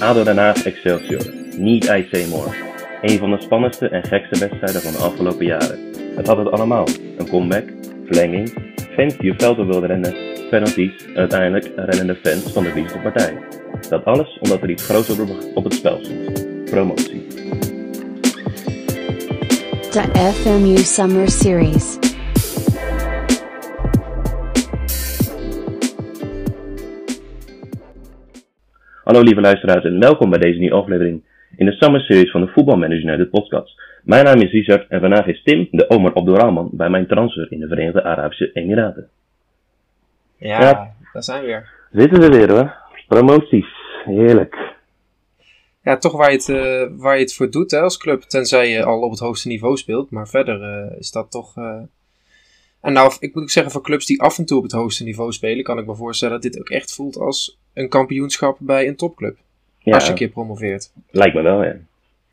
ADO Den Excelsior. Niet IC Moore. Een van de spannendste en gekste wedstrijden van de afgelopen jaren. Het had het allemaal. Een comeback, verlenging, fans die op velden wilden rennen, penalties en uiteindelijk rennende fans van de verliezende partij. Dat alles omdat er iets groots op- het spel stond. Promotie. The FMU Summer Series. Hallo lieve luisteraars en welkom bij deze nieuwe aflevering in de Summer Series van de Voetbalmanager de podcast. Mijn naam is Richard en vandaag is Tim, de Omar Abdurrahman, bij mijn transfer in de Verenigde Arabische Emiraten. Ja, Ja. daar zijn we weer. Zitten we weer hoor. Promoties. Heerlijk. Ja, toch waar je het, eh, waar je het voor doet hè, als club. Tenzij je al op het hoogste niveau speelt. Maar verder eh, is dat toch... eh, En nou, ik moet ook zeggen, voor clubs die af en toe op het hoogste niveau spelen... kan ik me voorstellen dat dit ook echt voelt als een kampioenschap bij een topclub. Ja, Als je een keer promoveert. lijkt me wel ja.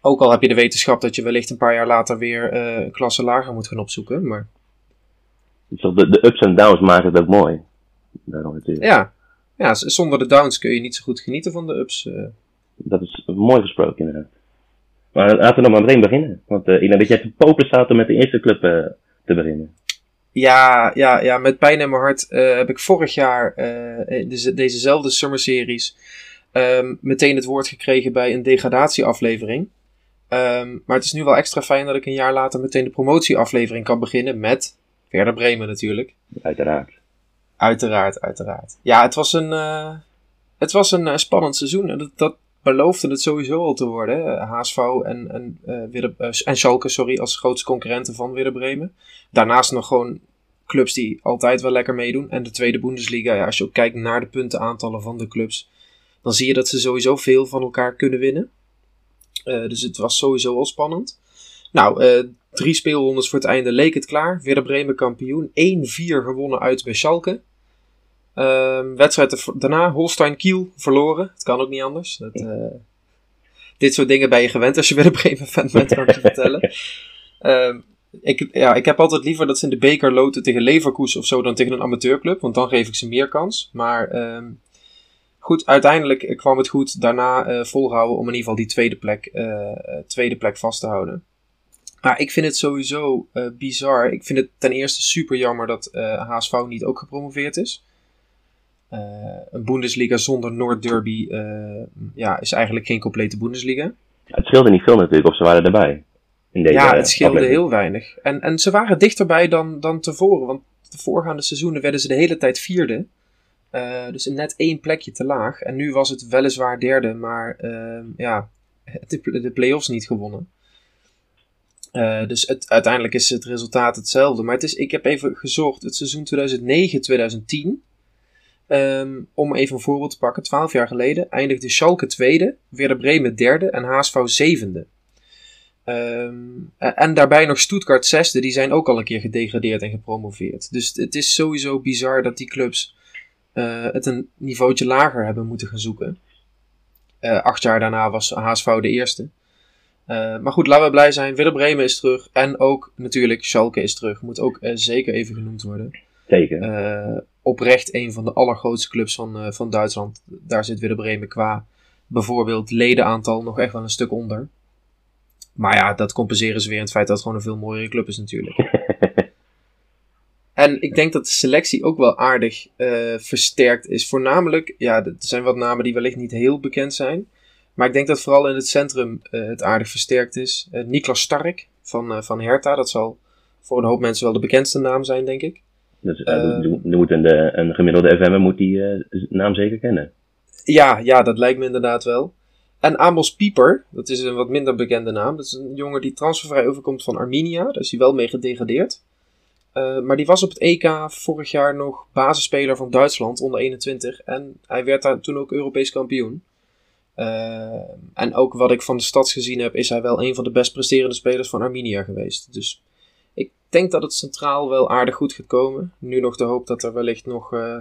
Ook al heb je de wetenschap dat je wellicht een paar jaar later weer een klasse lager moet gaan opzoeken. Maar de, de ups en downs maken het ook mooi. Daarom natuurlijk. ja, ja zonder de downs kun je niet zo goed genieten van de ups. eh. Dat is mooi gesproken inderdaad. Maar laten we dan maar meteen beginnen. Want eh, ik denk dat jij te popelen staat om met de eerste club eh, te beginnen. Ja, ja, ja, met pijn in mijn hart eh, heb ik vorig jaar eh, in deze, dezezelfde Summer Series ehm, meteen het woord gekregen bij een degradatieaflevering. Ehm, maar het is nu wel extra fijn dat ik een jaar later meteen de promotieaflevering kan beginnen met Werder Bremen natuurlijk. Uiteraard. Uiteraard, uiteraard. Ja, het was een, eh, het was een spannend seizoen. En dat, dat beloofde het sowieso al te worden. HSV en, en, eh, en Schalke sorry, als grootste concurrenten van Werder Bremen. Daarnaast nog gewoon clubs die altijd wel lekker meedoen. En de tweede Bundesliga, ja, als je ook kijkt naar de puntenaantallen van de clubs, dan zie je dat ze sowieso veel van elkaar kunnen winnen. Eh, dus het was sowieso al spannend. Nou, drie speelrondes voor het einde leek het klaar. Werder Bremen kampioen. 1-4 gewonnen uit bij Schalke. Ehm, wedstrijd daarna Holstein Kiel verloren. Het kan ook niet anders. Dat, eh, dit soort dingen ben je gewend als je Werder Bremen fan bent, kan ik je vertellen. Ehm, ik, ja, ik heb altijd liever dat ze in de beker loten tegen Leverkusen of zo dan tegen een amateurclub. Want dan geef ik ze meer kans. Maar ehm, goed, uiteindelijk eh, kwam het goed. Daarna eh, volhouden om in ieder geval die tweede plek, tweede plek vast te houden. Maar ik vind het sowieso bizar. Ik vind het ten eerste super jammer dat HSV niet ook gepromoveerd is. Eh, een Bundesliga zonder Noord Derby eh, ja, is eigenlijk geen complete Bundesliga. Ja, het scheelde niet veel natuurlijk, of ze waren erbij. In deze, ja, het scheelde aflevering. heel weinig. En, en ze waren dichterbij dan, dan tevoren. Want de voorgaande seizoenen werden ze de hele tijd vierde. Eh, dus net één plekje te laag. En nu was het weliswaar derde, maar ehm, ja, de, de play-offs niet gewonnen. Dus het, uiteindelijk is het resultaat hetzelfde. Maar het is, ik heb even gezocht, het seizoen 2009-2010. Ehm, om even een voorbeeld te pakken, 12 jaar geleden eindigde Schalke tweede, Werder Bremen derde en HSV zevende. Ehm, en- daarbij nog Stuttgart zesde, die zijn ook al een keer gedegradeerd en gepromoveerd. Dus het is sowieso bizar dat die clubs eh, het een niveautje lager hebben moeten gaan zoeken. Eh, acht jaar daarna was HSV de eerste. Eh, maar goed, laten we blij zijn. Werder Bremen is terug. En ook natuurlijk Schalke is terug. Moet ook zeker even genoemd worden. Zeker. Oprecht een van de allergrootste clubs van, eh, van Duitsland. Daar zit Werder Bremen qua bijvoorbeeld ledenaantal nog echt wel een stuk onder. Maar ja, dat compenseren ze weer in het feit dat het gewoon een veel mooiere club is natuurlijk. En ik denk dat de selectie ook wel aardig eh, versterkt is. Voornamelijk, ja, er zijn wat namen die wellicht niet heel bekend zijn. Maar ik denk dat vooral in het centrum eh, het aardig versterkt is. Niklas Stark van, van Hertha, dat zal voor een hoop mensen wel de bekendste naam zijn, denk ik. Dus eh, eh, moet een, de, een gemiddelde FM'er moet die eh, naam zeker kennen. Ja, ja, dat lijkt me inderdaad wel. En Amos Pieper, dat is een wat minder bekende naam. Dat is een jongen die transfervrij overkomt van Arminia. Daar is hij wel mee gedegradeerd. Maar die was op het EK vorig jaar nog basisspeler van Duitsland onder 21. En hij werd daar toen ook Europees kampioen. En ook wat ik van de stads gezien heb, is hij wel een van de best presterende spelers van Arminia geweest. Dus ik denk dat het centraal wel aardig goed gaat komen. Nu nog de hoop dat er wellicht nog eh,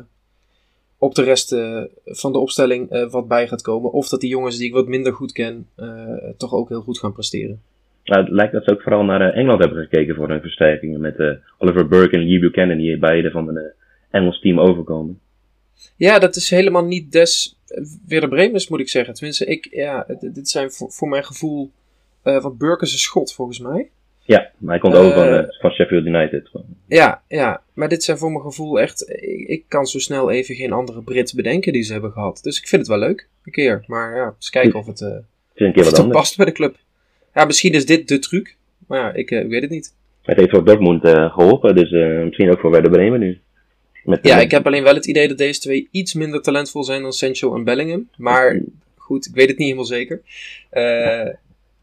op de rest eh, van de opstelling eh, wat bij gaat komen. Of dat die jongens die ik wat minder goed ken, toch ook heel goed gaan presteren. Nou, het lijkt dat ze ook vooral naar Engeland hebben gekeken voor hun versterkingen. Met Oliver Burke en Lee Buchanan, die beide van een Engels team overkomen. Ja, dat is helemaal niet des Werder Bremens, moet ik zeggen. Tenminste, ik, ja, dit zijn voor, voor mijn gevoel... want Burke is een schot, volgens mij. Ja, maar hij komt Eh, over van, eh, van Sheffield United. Ja, ja, maar dit zijn voor mijn gevoel echt... Ik, ik kan zo snel even geen andere Brit bedenken die ze hebben gehad. Dus ik vind het wel leuk, een keer. Maar ja, eens kijken of het, eh, Het is een keer of het past bij de club. Ja, misschien is dit de truc. Maar ja, ik, eh, ik weet het niet. Het heeft voor Dortmund eh, geholpen, dus eh, misschien ook voor Werder Bremen nu. Met, Ja, eh, ik heb alleen wel het idee dat deze twee iets minder talentvol zijn dan Sancho en Bellingham. Maar goed, ik weet het niet helemaal zeker. Eh,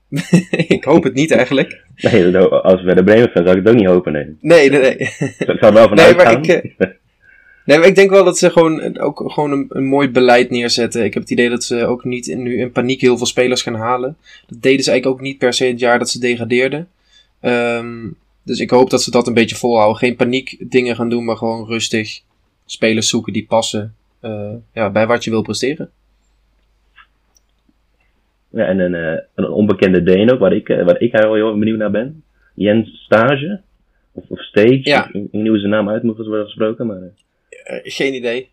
ik hoop het niet eigenlijk. Nee, als Werder Bremen fan zou ik het ook niet hopen, nee. Nee, nee, nee. Ik zou wel van Nee, maar ik, eh, Nee, maar ik denk wel dat ze gewoon, ook gewoon een, een mooi beleid neerzetten. Ik heb het idee dat ze ook niet in, nu in paniek heel veel spelers gaan halen. Dat deden ze eigenlijk ook niet per se het jaar dat ze degradeerden. Ehm, dus ik hoop dat ze dat een beetje volhouden. Geen paniek dingen gaan doen, maar gewoon rustig spelers zoeken die passen eh, ja, bij wat je wil presteren. Ja, en een, eh, een onbekende Deen ook, waar ik, eh, waar ik heel, heel benieuwd naar ben. Jens Stage. Of, of Stage. Ja. Ik, ik niet hoe zijn naam uit moet worden gesproken, maar... eh, geen idee.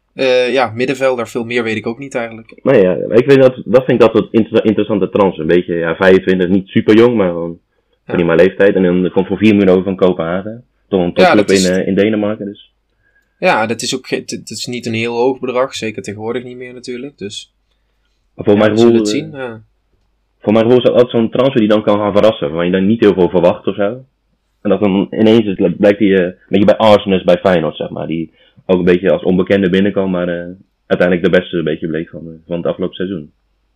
Ja, middenvelder, veel meer weet ik ook niet eigenlijk. Maar ja, ik weet dat, dat vind ik altijd inter- interessante trans. Een beetje, ja, 25, niet super jong, maar gewoon Ja. prima leeftijd. En dan komt voor 4 miljoen over van Kopenhagen. Toch een topclub dat is- in, in Denemarken, dus. Ja, dat is ook het is niet een heel hoog bedrag. Zeker tegenwoordig niet meer natuurlijk. Dus Maar voor ja, gevoel, het zien. Ja. Voor mijn gevoel is dat altijd zo'n transfer die dan kan gaan verrassen. Waar je dan niet heel veel verwacht of zo. En dat dan ineens is, blijkt die, eh, een beetje bij Arsenal, bij Feyenoord, zeg maar. Die ook een beetje als onbekende binnenkwam, maar eh, uiteindelijk de beste een beetje bleek van, eh, van het afgelopen seizoen.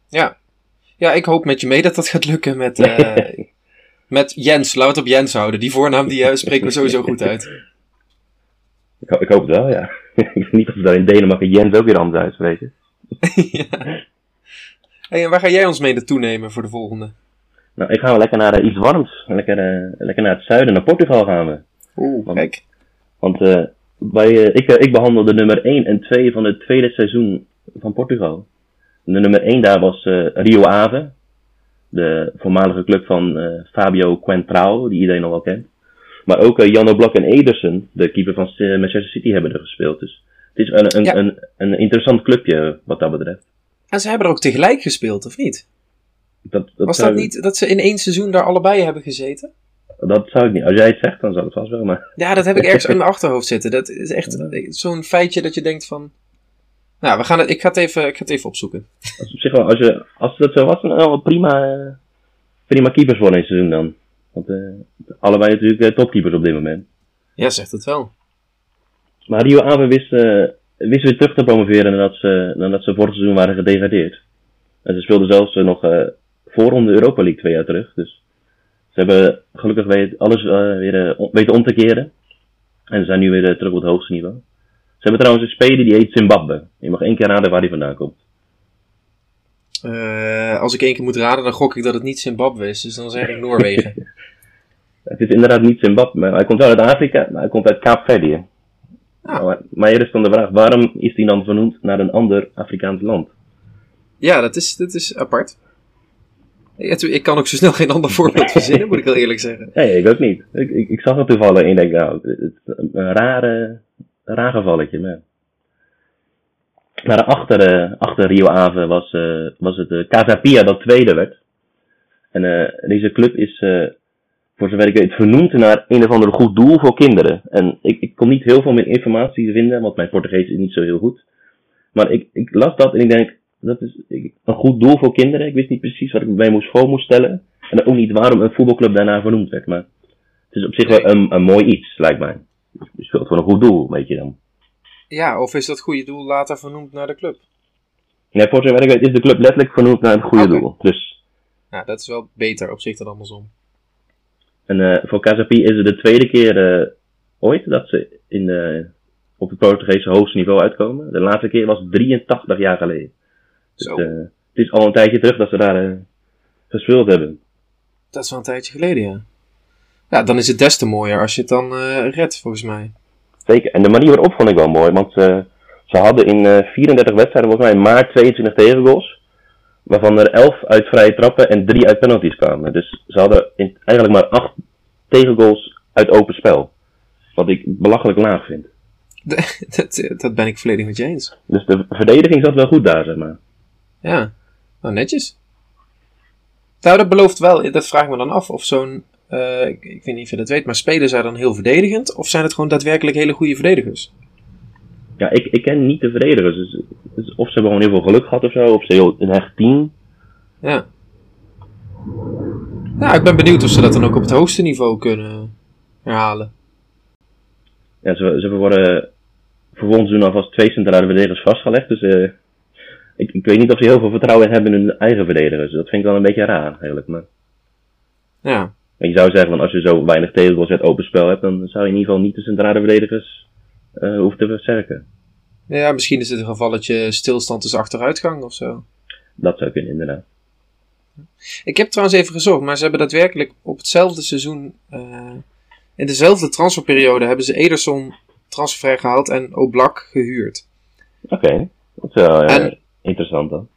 Ja. ja, ik hoop met je mee dat dat gaat lukken met, met Jens. Laten we het op Jens houden. Die voornaam die spreken we sowieso goed uit. Ik, ho- ik hoop het wel, ja. ik weet niet of ze daar in Denemarken Jens ook weer anders uitspreken. ja. Hey, en waar ga jij ons mee naartoe nemen voor de volgende? Nou, ik ga wel lekker naar eh, iets warms. Lekker, eh, lekker naar het zuiden, naar Portugal gaan we. Oeh, Want- kijk. Want eh, bij, ik, ik behandel de nummer 1 en 2 van het tweede seizoen van Portugal. De nummer 1 daar was Rio Ave. De voormalige club van Fabio Quentrao, die iedereen al wel kent. Maar ook Jan Oblak en Ederson, de keeper van Manchester City, hebben er gespeeld. Dus het is een, een, Ja. een, een interessant clubje wat dat betreft. En ze hebben er ook tegelijk gespeeld, of niet? Dat, dat, Was zou, dat niet dat ze in één seizoen daar allebei hebben gezeten? dat zou ik niet. Als jij het zegt, dan zou het vast wel. Maar Ja, dat heb ik ergens in mijn achterhoofd zitten. Dat is echt zo'n feitje dat je denkt van... Nou, we gaan het, ik, ga het even, ik ga het even opzoeken. als, op zich wel, als, je, als dat zo was, dan wel prima, eh, prima keepers voor een seizoen dan. Want eh, allebei natuurlijk eh, topkeepers op dit moment. Ja, zegt het wel. Maar Rio Ave wist, eh, wist weer terug te promoveren nadat ze, nadat ze vorig seizoen waren gedegradeerd. En ze speelden zelfs eh, nog eh voor de Europa League twee jaar terug. Dus ze hebben gelukkig weet, alles eh, weer weten om te keren. En ze zijn nu weer terug op het hoogste niveau. Ze hebben trouwens een speler die heet Zimbabwe. Je mag één keer raden waar hij vandaan komt. Als ik één keer moet raden, dan gok ik dat het niet Zimbabwe is. Dus dan zeg ik Noorwegen. Het is inderdaad niet Zimbabwe, maar hij komt wel uit Afrika, maar hij komt uit Kaapverdië. Maar, hier is dan de vraag, waarom is hij dan vernoemd naar een ander Afrikaans land? ja, dat is, dat is apart. Ik kan ook zo snel geen ander voorbeeld verzinnen, moet ik wel eerlijk zeggen. Nee, ik ook niet. Ik, ik, ik zag het toevallig en ik denk, nou, het is een rare, raar gevalletje. Maar, maar achter, eh, achter Rio Ave was, eh, was het uh, Casapia dat tweede werd. En eh, deze club is, eh, voor zover ik weet, vernoemd naar een of ander goed doel voor kinderen. En ik, ik kon niet heel veel meer informatie vinden, want mijn Portugees is niet zo heel goed. Maar ik, ik las dat en ik denk, dat is een goed doel voor kinderen. Ik wist niet precies wat ik bij moest voor moest stellen. En ook niet waarom een voetbalclub daarna vernoemd werd. Maar het is op zich wel een, een mooi iets, lijkt mij. Je speelt voor een goed doel, weet je dan. Ja, of is dat goede doel later vernoemd naar de club? Nee, voor zover ik weet is de club letterlijk vernoemd naar het goede doel. Dus Ja, dat is wel beter op zich dan andersom. En, eh, voor Casapi is het de tweede keer eh, ooit dat ze in, eh, op het Portugese hoogste niveau uitkomen. De laatste keer was 83 jaar geleden. Dus, het is al een tijdje terug dat ze daar gespeeld hebben. dat is wel een tijdje geleden, ja. Ja, dan is het des te mooier als je het dan redt, volgens mij. Zeker. En de manier waarop vond ik wel mooi, want ze, ze hadden in eh, 34 wedstrijden volgens mij maar 22 tegengoals. Waarvan er elf uit vrije trappen en drie uit penalties kwamen. Dus ze hadden in, eigenlijk maar acht tegengoals uit open spel. Wat ik belachelijk laag vind. dat, dat ben ik volledig met je eens. Dus de verdediging zat wel goed daar, zeg maar. Ja, nou netjes. Nou, dat belooft wel, dat vraag ik me dan af, of zo'n, eh, ik, ik weet niet of je dat weet, maar spelen zij dan heel verdedigend? Of zijn het gewoon daadwerkelijk hele goede verdedigers? Ja, ik, ik ken niet de verdedigers. Dus, dus of ze hebben gewoon heel veel geluk gehad of zo, of ze heel een echt team. Ja. Nou, ik ben benieuwd of ze dat dan ook op het hoogste niveau kunnen herhalen. Ja, ze, ze worden voor volgend seizoen alvast twee centrale verdedigers vastgelegd. Dus eh, ik, ik weet niet of ze heel veel vertrouwen hebben in hun eigen verdedigers. Dat vind ik wel een beetje raar eigenlijk. Maar Ja. en je zou zeggen, van als je zo weinig tegengoals uit open spel hebt, dan zou je in ieder geval niet de centrale verdedigers eh hoeven te versterken. Ja, misschien is het een gevalletje stilstand is achteruitgang of zo. Dat zou kunnen, inderdaad. Ik heb trouwens even gezocht, maar ze hebben daadwerkelijk op hetzelfde seizoen, eh, in dezelfde transferperiode, hebben ze Ederson transfervrij gehaald en Oblak gehuurd. Oké, dat is wel eh, En- interessant dan.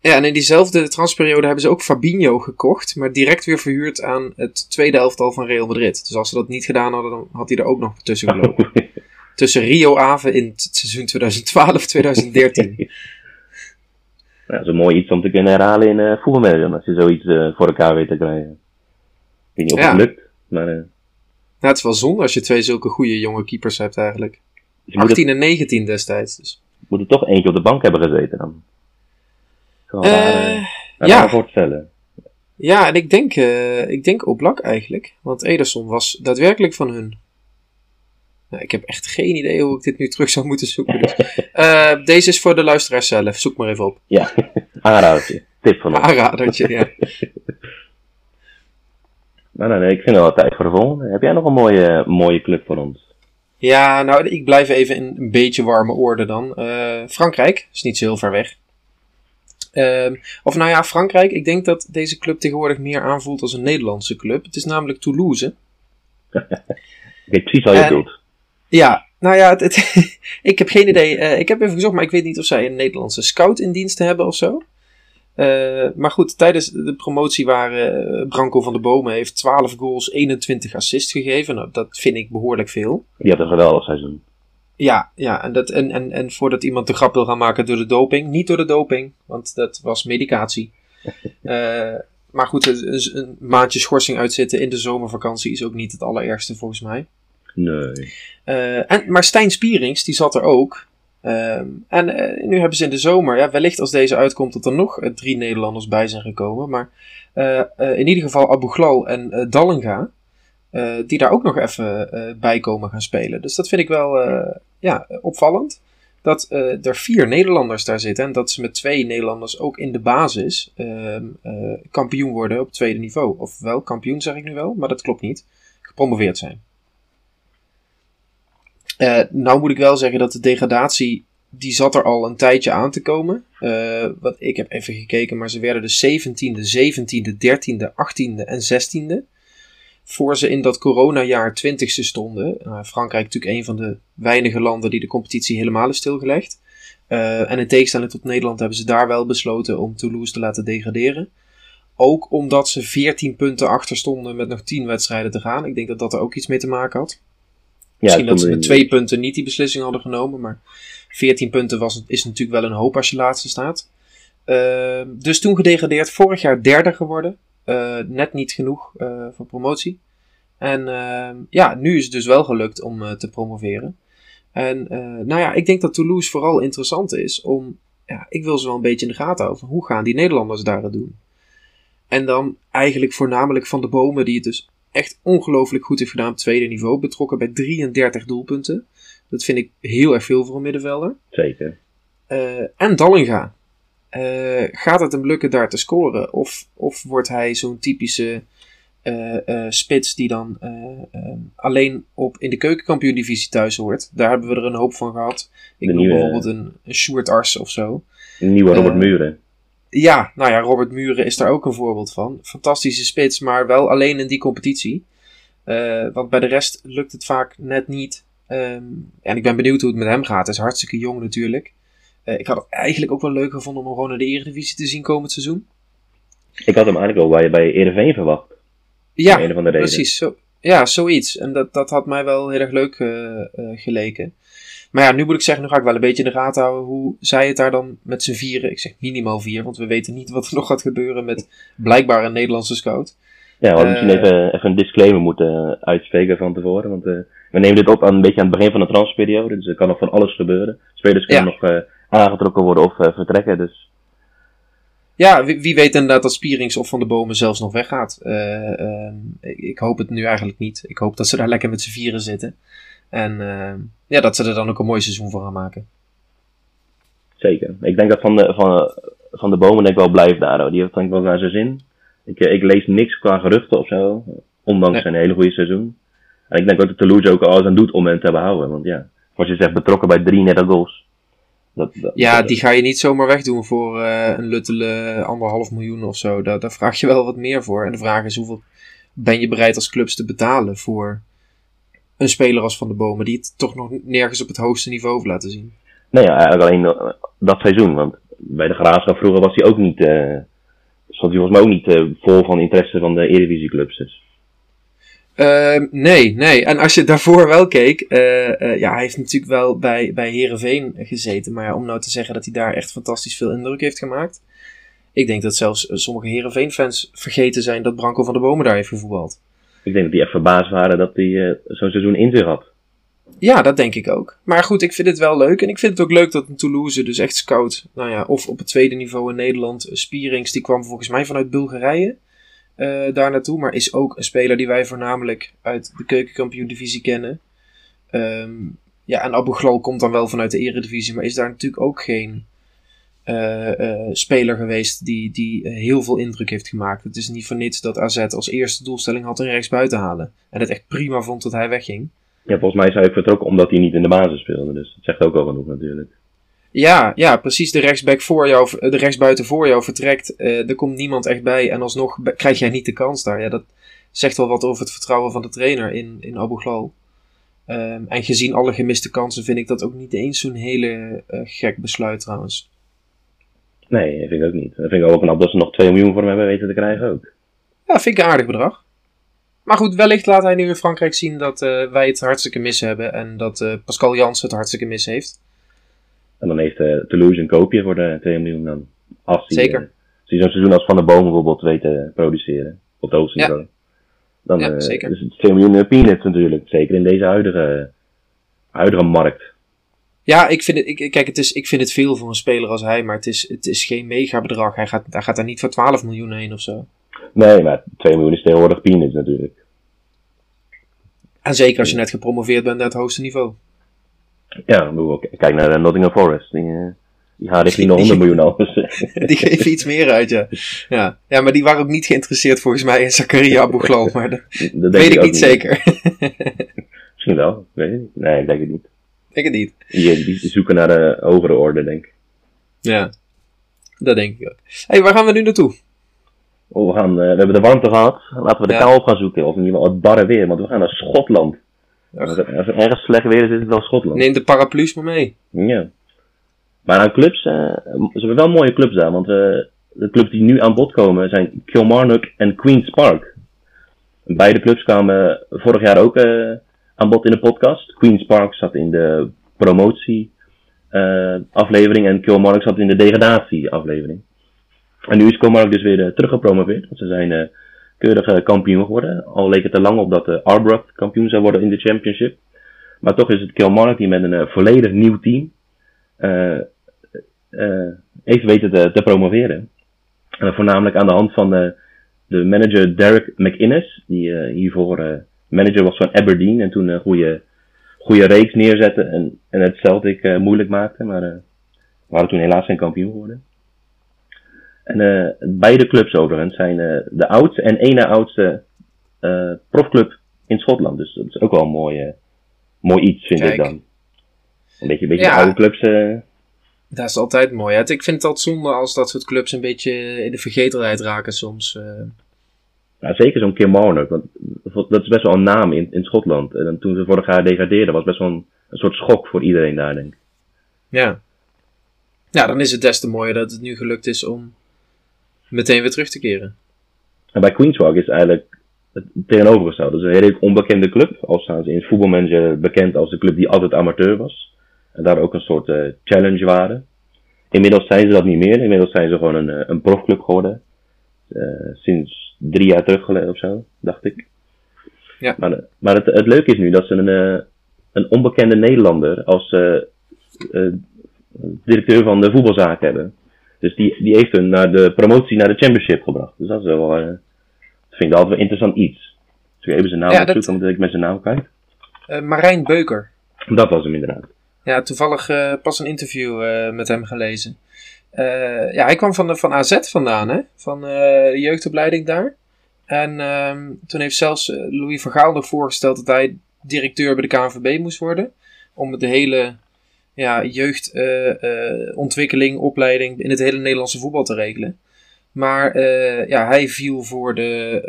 Ja, en in diezelfde transferperiode hebben ze ook Fabinho gekocht, maar direct weer verhuurd aan het tweede elftal van Real Madrid. Dus als ze dat niet gedaan hadden, dan had hij er ook nog tussen gelopen. Tussen Rio Ave in het seizoen 2012-2013. Ja, dat is een mooi iets om te kunnen herhalen in uh, voetbalmanager, als je zoiets eh, voor elkaar weet te krijgen. Ik weet niet of Ja. het lukt, maar eh, het is wel zonde als je twee zulke goede jonge keepers hebt eigenlijk. moet, 18 en 19 destijds. Dus. het, moet er toch eentje op de bank hebben gezeten dan. Eh, raar ja. voorstellen. Ja, en ik denk, eh ik denk Oblak eigenlijk. Want Ederson was daadwerkelijk van hun. Nou, ik heb echt geen idee hoe ik dit nu terug zou moeten zoeken. Dus. Eh, deze is voor de luisteraars zelf. Zoek maar even op. Ja, aanradertje. Tip van ons. Aanradertje, ja. Maar nou, nee, ik vind het wel tijd voor de volgende. Heb jij nog een mooie, mooie club voor ons? Ja, nou, ik blijf even in een beetje warme orde dan. Eh, Frankrijk is niet zo heel ver weg. Ehm, of nou ja, Frankrijk. Ik denk dat deze club tegenwoordig meer aanvoelt als een Nederlandse club. Het is namelijk Toulouse. Ik weet precies wat je bedoelt. Ja, nou ja, het, het- ik heb geen idee. Eh, ik heb even gezocht, maar ik weet niet of zij een Nederlandse scout in dienst hebben of zo. Eh, maar goed, tijdens de promotie waren eh, Branko van de Bomen heeft 12 goals, 21 assists gegeven. Nou, dat vind ik behoorlijk veel. Die had een geweldig seizoen. Ja, ja en, dat, en, en, en voordat iemand de grap wil gaan maken door de doping, niet door de doping, want dat was medicatie. Eh, maar goed, een, een maandje schorsing uitzitten in de zomervakantie is ook niet het allerergste volgens mij. Nee. Eh, en, maar Stijn Spierings, die zat er ook. Ehm, en eh, nu hebben ze in de zomer, ja, wellicht als deze uitkomt, dat er nog eh, drie Nederlanders bij zijn gekomen. Maar in ieder geval Abu Ghlal en Dallinga, die daar ook nog even bij komen gaan spelen. Dus dat vind ik wel ja, opvallend. Dat er vier Nederlanders daar zitten en dat ze met twee Nederlanders ook in de basis ehm, eh, kampioen worden op tweede niveau. Of wel, kampioen zeg ik nu wel, maar dat klopt niet. Gepromoveerd zijn. Eh, nou moet ik wel zeggen dat de degradatie, die zat er al een tijdje aan te komen. Eh, wat, ik heb even gekeken, maar ze werden de 17e, 17e, 13e, 18e en 16e. Voor ze in dat coronajaar 20ste stonden. Nou, Frankrijk natuurlijk een van de weinige landen die de competitie helemaal is stilgelegd. En in tegenstelling tot Nederland hebben ze daar wel besloten om Toulouse te laten degraderen. Ook omdat ze 14 punten achter stonden met nog 10 wedstrijden te gaan. Ik denk dat dat er ook iets mee te maken had. Ja, Misschien dat ze met twee punten niet die beslissing hadden genomen. Maar 14 punten was, is natuurlijk wel een hoop als je laatste staat. Ehm, dus toen gedegradeerd. Vorig jaar derde geworden. Eh, net niet genoeg eh, voor promotie. En ehm, ja, nu is het dus wel gelukt om eh, te promoveren. En nou ja, ik denk dat Toulouse vooral interessant is om... Ja, ik wil ze wel een beetje in de gaten houden. Hoe gaan die Nederlanders daar het doen? En dan eigenlijk voornamelijk Van de Bomen, die het dus echt ongelooflijk goed heeft gedaan op tweede niveau. Betrokken bij 33 doelpunten. Dat vind ik heel erg veel voor een middenvelder. Zeker. Eh, en Dallinga. Eh, gaat het hem lukken daar te scoren? Of, of wordt hij zo'n typische eh, spits die dan eh, eh, alleen op, in de keukenkampioen-divisie thuis hoort? Daar hebben we er een hoop van gehad. Ik De noem nieuwe- bijvoorbeeld een, een Sjoerd Ars of zo. Een nieuwe Robert Muren. Ja, nou ja, Robert Muren is daar ook een voorbeeld van. Fantastische spits, maar wel alleen in die competitie. Eh, want bij de rest lukt het vaak net niet. Ehm, en ik ben benieuwd hoe het met hem gaat. Hij is hartstikke jong natuurlijk. Eh, ik had het eigenlijk ook wel leuk gevonden om hem gewoon naar de Eredivisie te zien komend seizoen. Ik had hem eigenlijk wel bij, bij Ereveen verwacht. Ja, precies. Zo, ja, zoiets. En dat, dat had mij wel heel erg leuk eh, geleken. Maar ja, nu moet ik zeggen, nu ga ik wel een beetje in de gaten houden hoe zij het daar dan met z'n vieren. Ik zeg minimaal vier, want we weten niet wat er nog gaat gebeuren met blijkbaar een Nederlandse scout. Ja, we hadden Eh, misschien even, even een disclaimer moeten uitspreken van tevoren. Want eh, we nemen dit op aan, een beetje aan het begin van de transferperiode. Dus er kan nog van alles gebeuren. Spelers kunnen Ja. nog eh, aangetrokken worden of eh, vertrekken. Dus Ja, wie, wie weet inderdaad dat Spierings of Van de Bomen zelfs nog weggaat. Eh, ehm, ik, ik hoop het nu eigenlijk niet. Ik hoop dat ze daar lekker met z'n vieren zitten. En ehm, ja, dat ze er dan ook een mooi seizoen voor gaan maken. zeker. Ik denk dat Van de, van, van de Bomen denk ik wel blijft daar. hoor. Die heeft denk ik wel naar zijn zin. Ik, eh, ik lees niks qua geruchten of zo. Ondanks Nee. zijn hele goede seizoen. En ik denk ook dat Toulouse ook alles aan doet om hem te behouden. Want ja, zoals je zegt, betrokken bij 33 goals. Dat, dat- Ja, dat- die ga je niet zomaar wegdoen voor eh, een luttele anderhalf miljoen of zo. Daar, daar vraag je wel wat meer voor. En de vraag is hoeveel ben je bereid als clubs te betalen voor een speler als Van de Bomen. Die het toch nog nergens op het hoogste niveau heeft laten zien. Nee, ja, eigenlijk alleen dat seizoen. Want bij de Graafschap vroeger was hij ook niet, eh stond hij volgens mij ook niet eh, vol van interesse van de Eredivisieclubs. Dus. Ehm, nee, nee. En als je daarvoor wel keek, eh, ja, hij heeft natuurlijk wel bij, bij Herenveen gezeten. Maar ja, om nou te zeggen dat hij daar echt fantastisch veel indruk heeft gemaakt. Ik denk dat zelfs sommige Herenveen-fans vergeten zijn dat Branko van der Bomen daar heeft gevoetbald. Ik denk dat die echt verbaasd waren dat hij eh, zo'n seizoen in zich had. Ja, dat denk ik ook. Maar goed, ik vind het wel leuk. En ik vind het ook leuk dat een Toulouse dus echt scout. Nou ja, of op het tweede niveau in Nederland. eh, Spierings, die kwam volgens mij vanuit Bulgarije eh, daar naartoe. Maar is ook een speler die wij voornamelijk uit de keukenkampioen-divisie kennen. Ehm, ja, en Abu Ghlal komt dan wel vanuit de eredivisie. Maar is daar natuurlijk ook geen eh, eh, speler geweest die, die eh, heel veel indruk heeft gemaakt. Het is niet voor niets dat AZ als eerste doelstelling had een rechtsbuiten halen. En het echt prima vond dat hij wegging. Ja, volgens mij is hij ook vertrokken omdat hij niet in de basis speelde. Dus dat zegt ook al genoeg natuurlijk. Ja, ja, precies. De rechtsback voor jou, de rechtsbuiten voor jou vertrekt. er komt niemand echt bij. En alsnog krijg jij niet de kans daar. Ja, dat zegt wel wat over het vertrouwen van de trainer in, in Abu Ghlal. Ehm, en gezien alle gemiste kansen vind ik dat ook niet eens zo'n hele gek besluit trouwens. Nee, dat vind ik ook niet. Dat vind ik ook knap dat ze nog 2 miljoen voor hem hebben weten te krijgen ook. Ja, vind ik een aardig bedrag. Maar goed, wellicht laat hij nu in Frankrijk zien dat eh, wij het hartstikke mis hebben. En dat eh, Pascal Jans het hartstikke mis heeft. En dan heeft eh, Toulouse een koopje voor de 2 miljoen dan. Als die, Zeker. als die zo'n seizoen als Van der Boom bijvoorbeeld weet te produceren. Op het hoogste Ja. niveau. Dan Ja, zeker. het 2 miljoen peanuts natuurlijk. Zeker in deze huidige, huidige markt. Ja, ik vind het, ik, kijk, het is, ik vind het veel voor een speler als hij, maar het is, het is geen mega bedrag. Hij gaat, hij gaat daar niet voor 12 miljoen heen of zo. Nee, maar 2 miljoen is tegenwoordig peanuts natuurlijk. En zeker als je net gepromoveerd bent naar het hoogste niveau. Ja, ik kijk naar eh, Nottingham Forest. Die, eh, die richting de 100 miljoen al. Die geven iets meer uit, ja. ja. Ja, maar die waren ook niet geïnteresseerd volgens mij in Zakaria Abouglal, maar dat weet ik niet zeker. Misschien wel, ik weet niet. Nee, ik denk het niet. Ik het niet. Die, die zoeken naar de hogere orde, denk ik. Ja, dat denk ik ook. Hé, hey, waar gaan we nu naartoe? Oh, we, gaan, eh, we hebben de warmte gehad. Laten we de Ja. kou op gaan zoeken. Of in ieder geval het barre weer. Want we gaan naar Schotland. Als er, als er ergens slecht weer is, is het wel Schotland. Neem de paraplu's maar mee. Ja. Maar aan clubs, eh, ze hebben wel mooie clubs daar. Want eh, de clubs die nu aan bod komen zijn Kilmarnock en Queen's Park. Beide clubs kwamen vorig jaar ook eh, aan bod in de podcast. Queen's Park zat in de promotie eh, aflevering en Kilmarnock zat in de degradatie aflevering. En nu is Kilmarnock dus weer eh, teruggepromoveerd. Want ze zijn eh keurig kampioen geworden. Al leek het er lang op dat de Arbroath kampioen zou worden in de championship. Maar toch is het Kilmarnock die met een volledig nieuw team heeft weten te, te promoveren. En voornamelijk aan de hand van de manager Derek McInnes, die hiervoor manager was van Aberdeen en toen een goede, goede reeks neerzette en, en het Celtic eh, moeilijk maakte, maar eh waren toen helaas geen kampioen geworden. En eh, beide clubs overigens zijn eh, de oudste en ene oudste eh, profclub in Schotland. Dus dat is ook wel een mooi, eh, mooi iets, vind Kijk. ik dan. Een beetje, een beetje Ja. oude clubs. eh, Dat is altijd mooi. hè. Ik vind het altijd zonde als dat soort clubs een beetje in de vergetelheid raken soms. eh. Ja, zeker zo'n Kilmarnock, want dat is best wel een naam in, in Schotland. En toen ze vorig jaar degradeerden, was best wel een, een soort schok voor iedereen daar, denk ik. ja. Ja, dan is het des te mooier dat het nu gelukt is om meteen weer terug te keren. En bij Queen's Park is eigenlijk het tegenovergestelde. Het is een hele onbekende club. Al staan ze in voetbalmanager bekend als de club die altijd amateur was. En daar ook een soort uh, challenge waren. Inmiddels zijn ze dat niet meer. Inmiddels zijn ze gewoon een, eh, een profclub geworden. Uh, sinds drie jaar terug geleden of zo, dacht ik. Ja. Maar, maar het, het leuke is nu dat ze een, een onbekende Nederlander als directeur van de voetbalzaak hebben. Dus die, die heeft hun naar de promotie naar de championship gebracht. Dus dat is wel, dat vind ik altijd wel interessant iets. Dus even zijn naam ja, opzoeken, omdat ik met zijn naam kijk. Marijn Beuker. Dat was hem inderdaad. Ja, toevallig uh, pas een interview met hem gelezen. Ja, hij kwam van, de, van AZ vandaan, hè? Van de jeugdopleiding daar. En ehm, toen heeft zelfs Louis van Gaal nog voorgesteld dat hij directeur bij de KNVB moest worden. Om de hele ja, jeugdontwikkeling, uh, opleiding in het hele Nederlandse voetbal te regelen. Maar uh, ja, hij viel voor, de,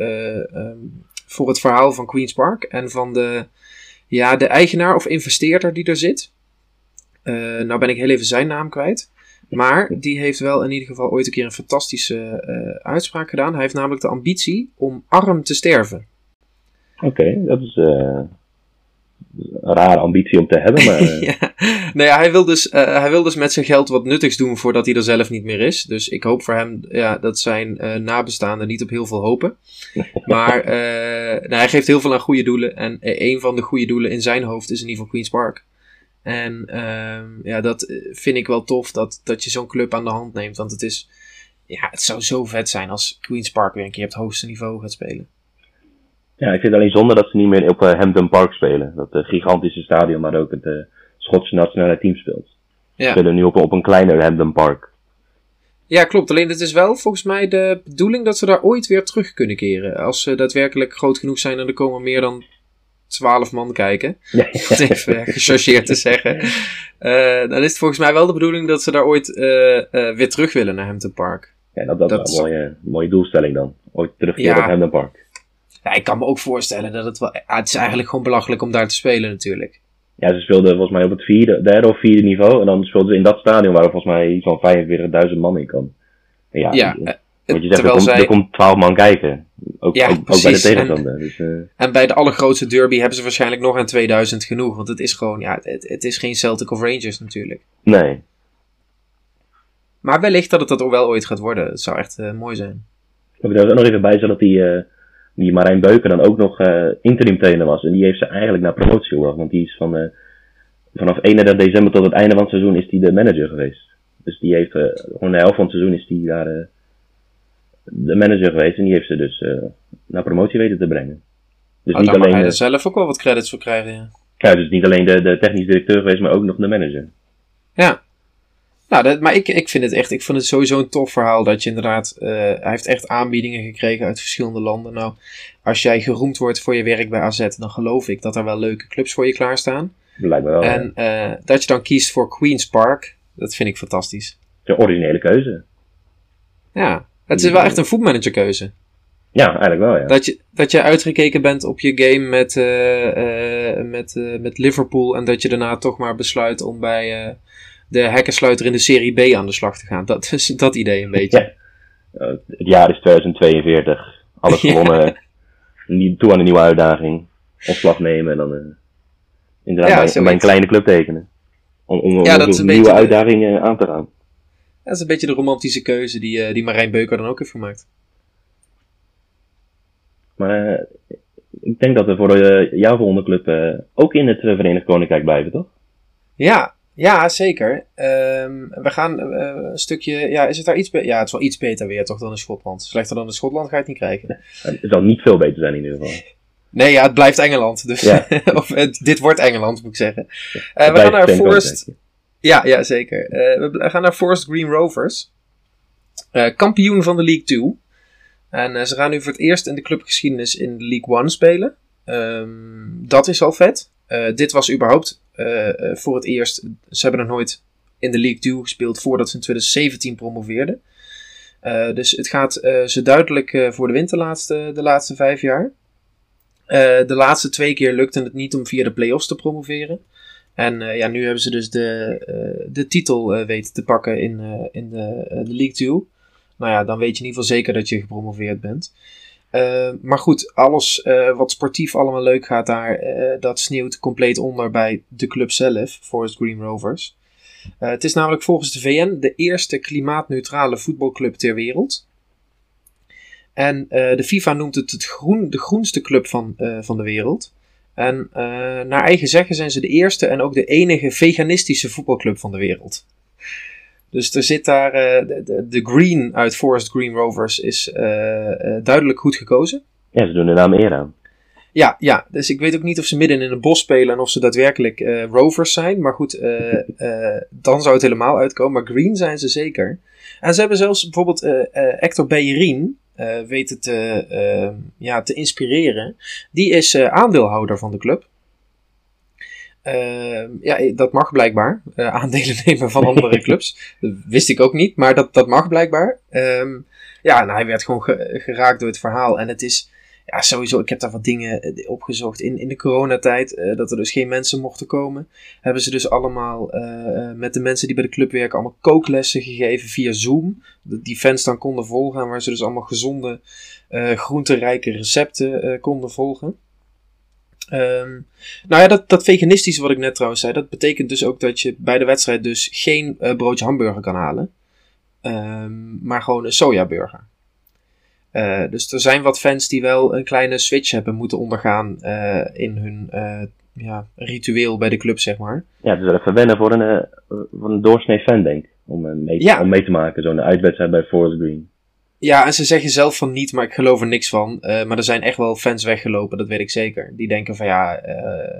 um, voor het verhaal van Queen's Park en van de, ja, de eigenaar of investeerder die er zit. nou ben ik heel even zijn naam kwijt. Maar die heeft wel in ieder geval ooit een keer een fantastische uitspraak gedaan. Hij heeft namelijk de ambitie om arm te sterven. Oké, dat is een rare ambitie om te hebben. Maar, ja. Nou ja, hij wil, dus, uh, hij wil dus met zijn geld wat nuttigs doen voordat hij er zelf niet meer is. Dus ik hoop voor hem ja, dat zijn nabestaanden niet op heel veel hopen. maar nou, hij geeft heel veel aan goede doelen. En een van de goede doelen in zijn hoofd is in ieder geval Queen's Park. En ehm, ja, dat vind ik wel tof dat, dat je zo'n club aan de hand neemt. Want het is, ja, het zou zo vet zijn als Queen's Park weer een keer op het hoogste niveau gaat spelen. Ja, ik vind het alleen zonde dat ze niet meer op uh, Hampton Park spelen. Dat uh, gigantische stadion waar ook het uh, Schotse nationale team speelt. Ja. Ze spelen nu op, op een kleiner Hampton Park. Ja, klopt. Alleen het is wel volgens mij de bedoeling dat ze daar ooit weer terug kunnen keren. Als ze daadwerkelijk groot genoeg zijn en er komen meer dan 12 man kijken. Ja, ja. Even gechargeerd te zeggen. dan is het volgens mij wel de bedoeling dat ze daar ooit weer terug willen naar Hampton Park. Ja, dat, dat, dat is een mooie, mooie doelstelling dan. Ooit terugkeren op Hampton Park. Ja, ik kan me ook voorstellen dat het wel. het is eigenlijk gewoon belachelijk om daar te spelen, natuurlijk. Ja, ze speelden volgens mij op het vierde, derde of vierde niveau. En dan speelden ze in dat stadion waar volgens mij iets van 45.000 man in kan. ja, ja uh, je zegt, er komt, zij... er komt 12 man kijken. Ook, ja, ook, ook bij de tegenstander. En, dus, uh... en bij de allergrootste derby hebben ze waarschijnlijk nog aan 2000 genoeg. Want het is gewoon, ja, het, het is geen Celtic of Rangers natuurlijk. Nee. Maar wellicht dat het dat ook wel ooit gaat worden. Het zou echt uh, mooi zijn. Ik wil er ook nog even bij dat die die Marijn Beuken dan ook nog interim trainer was. En die heeft ze eigenlijk naar promotie gebracht. Want die is van, vanaf 31 december tot het einde van het seizoen is die de manager geweest. Dus die heeft gewoon de helft van het seizoen is die daar de manager geweest. En die heeft ze dus naar promotie weten te brengen. Dus oh, niet alleen, hij er zelf ook wel wat credits voor krijgen, ja. Ja, dus niet alleen de, de technisch directeur geweest, maar ook nog de manager. Ja, nou, dat, maar ik, ik vind het echt, ik vind het sowieso een tof verhaal dat je inderdaad, uh, hij heeft echt aanbiedingen gekregen uit verschillende landen. Nou, als jij geroemd wordt voor je werk bij AZ, dan geloof ik dat er wel leuke clubs voor je klaarstaan. Me wel. En uh, dat je dan kiest voor Queen's Park, dat vind ik fantastisch. De originele keuze. Ja, het is wel echt een voetmanagerkeuze. Ja, eigenlijk wel, ja. Dat je, dat je uitgekeken bent op je game met, uh, met, met Liverpool en dat je daarna toch maar besluit om bij de hekkensluiter in de Serie B aan de slag te gaan. Dat is dat idee een beetje. Ja. het jaar is 2042. Alles gewonnen. Niet toe aan een nieuwe uitdaging. Opslag nemen en dan inderdaad ja, bij, een kleine club tekenen. Om, om, ja, een, nieuwe uitdaging aan te gaan. Dat is een beetje de romantische keuze die, uh, die Marijn Beuker dan ook heeft gemaakt. Maar uh, ik denk dat we voor jouw volgende club ook in het Verenigd Koninkrijk blijven, toch? Ja, ja, zeker. Um, we gaan een stukje. Ja, is het daar iets beter? Ja, het is wel iets beter weer toch dan in Schotland. Slechter dan in Schotland ga je het niet krijgen. Het zal niet veel beter zijn in ieder geval. Nee, ja, het blijft Engeland. Dus ja. of dit wordt Engeland, moet ik zeggen. We gaan naar Forest. Ja, ja, zeker. Uh, we gaan naar Forest Green Rovers. kampioen van de League 2. En ze gaan nu voor het eerst in de clubgeschiedenis in League 1 spelen. Um, dat is al vet. dit was überhaupt voor het eerst. Ze hebben nog nooit in de League 2 gespeeld voordat ze in 2017 promoveerden. Dus het gaat ze duidelijk voor de winter laatste, de laatste vijf jaar. de laatste twee keer lukte het niet om via de play-offs te promoveren. En ja, nu hebben ze dus de, de titel weten te pakken in, in de, de League 2. Nou ja, dan weet je in ieder geval zeker dat je gepromoveerd bent. maar goed, alles wat sportief allemaal leuk gaat daar, dat sneeuwt compleet onder bij de club zelf, Forest Green Rovers. het is namelijk volgens de VN de eerste klimaatneutrale voetbalclub ter wereld. En de FIFA noemt het, het groen, de groenste club van, van de wereld. En uh, naar eigen zeggen zijn ze de eerste en ook de enige veganistische voetbalclub van de wereld. Dus er zit daar de, de, Green uit Forest Green Rovers is duidelijk goed gekozen. Ja, ze doen de naam eer aan. Ja, ja, dus ik weet ook niet of ze midden in een bos spelen en of ze daadwerkelijk rovers zijn. Maar goed, dan zou het helemaal uitkomen. Maar green zijn ze zeker. En ze hebben zelfs bijvoorbeeld Hector Bellerin, weten te, uh, ja, te inspireren. Die is uh, aandeelhouder van de club. Ja, dat mag blijkbaar. aandelen nemen van andere clubs. Dat wist ik ook niet, maar dat, dat mag blijkbaar. Ehm, ja, en hij werd gewoon geraakt door het verhaal. En het is ja, sowieso, ik heb daar wat dingen eh, opgezocht. In, in de coronatijd, uh, dat er dus geen mensen mochten komen, hebben ze dus allemaal uh, met de mensen die bij de club werken, allemaal kooklessen gegeven via Zoom. Die fans dan konden volgen, waar ze dus allemaal gezonde, uh, groenterijke recepten konden volgen. Um, nou ja, dat, dat veganistische wat ik net trouwens zei, dat betekent dus ook dat je bij de wedstrijd dus geen broodje hamburger kan halen. Um, maar gewoon een sojaburger. Uh, dus er zijn wat fans die wel een kleine switch hebben moeten ondergaan uh, in hun uh, ja, ritueel bij de club, zeg maar. Ja, dus even wennen voor een, voor een doorsnee fan, denk ik. Om mee, ja. om mee te maken, zo'n uitwedstrijd bij Forest Green. Ja, en ze zeggen zelf van niet, maar ik geloof er niks van. maar er zijn echt wel fans weggelopen, dat weet ik zeker. Die denken van ja,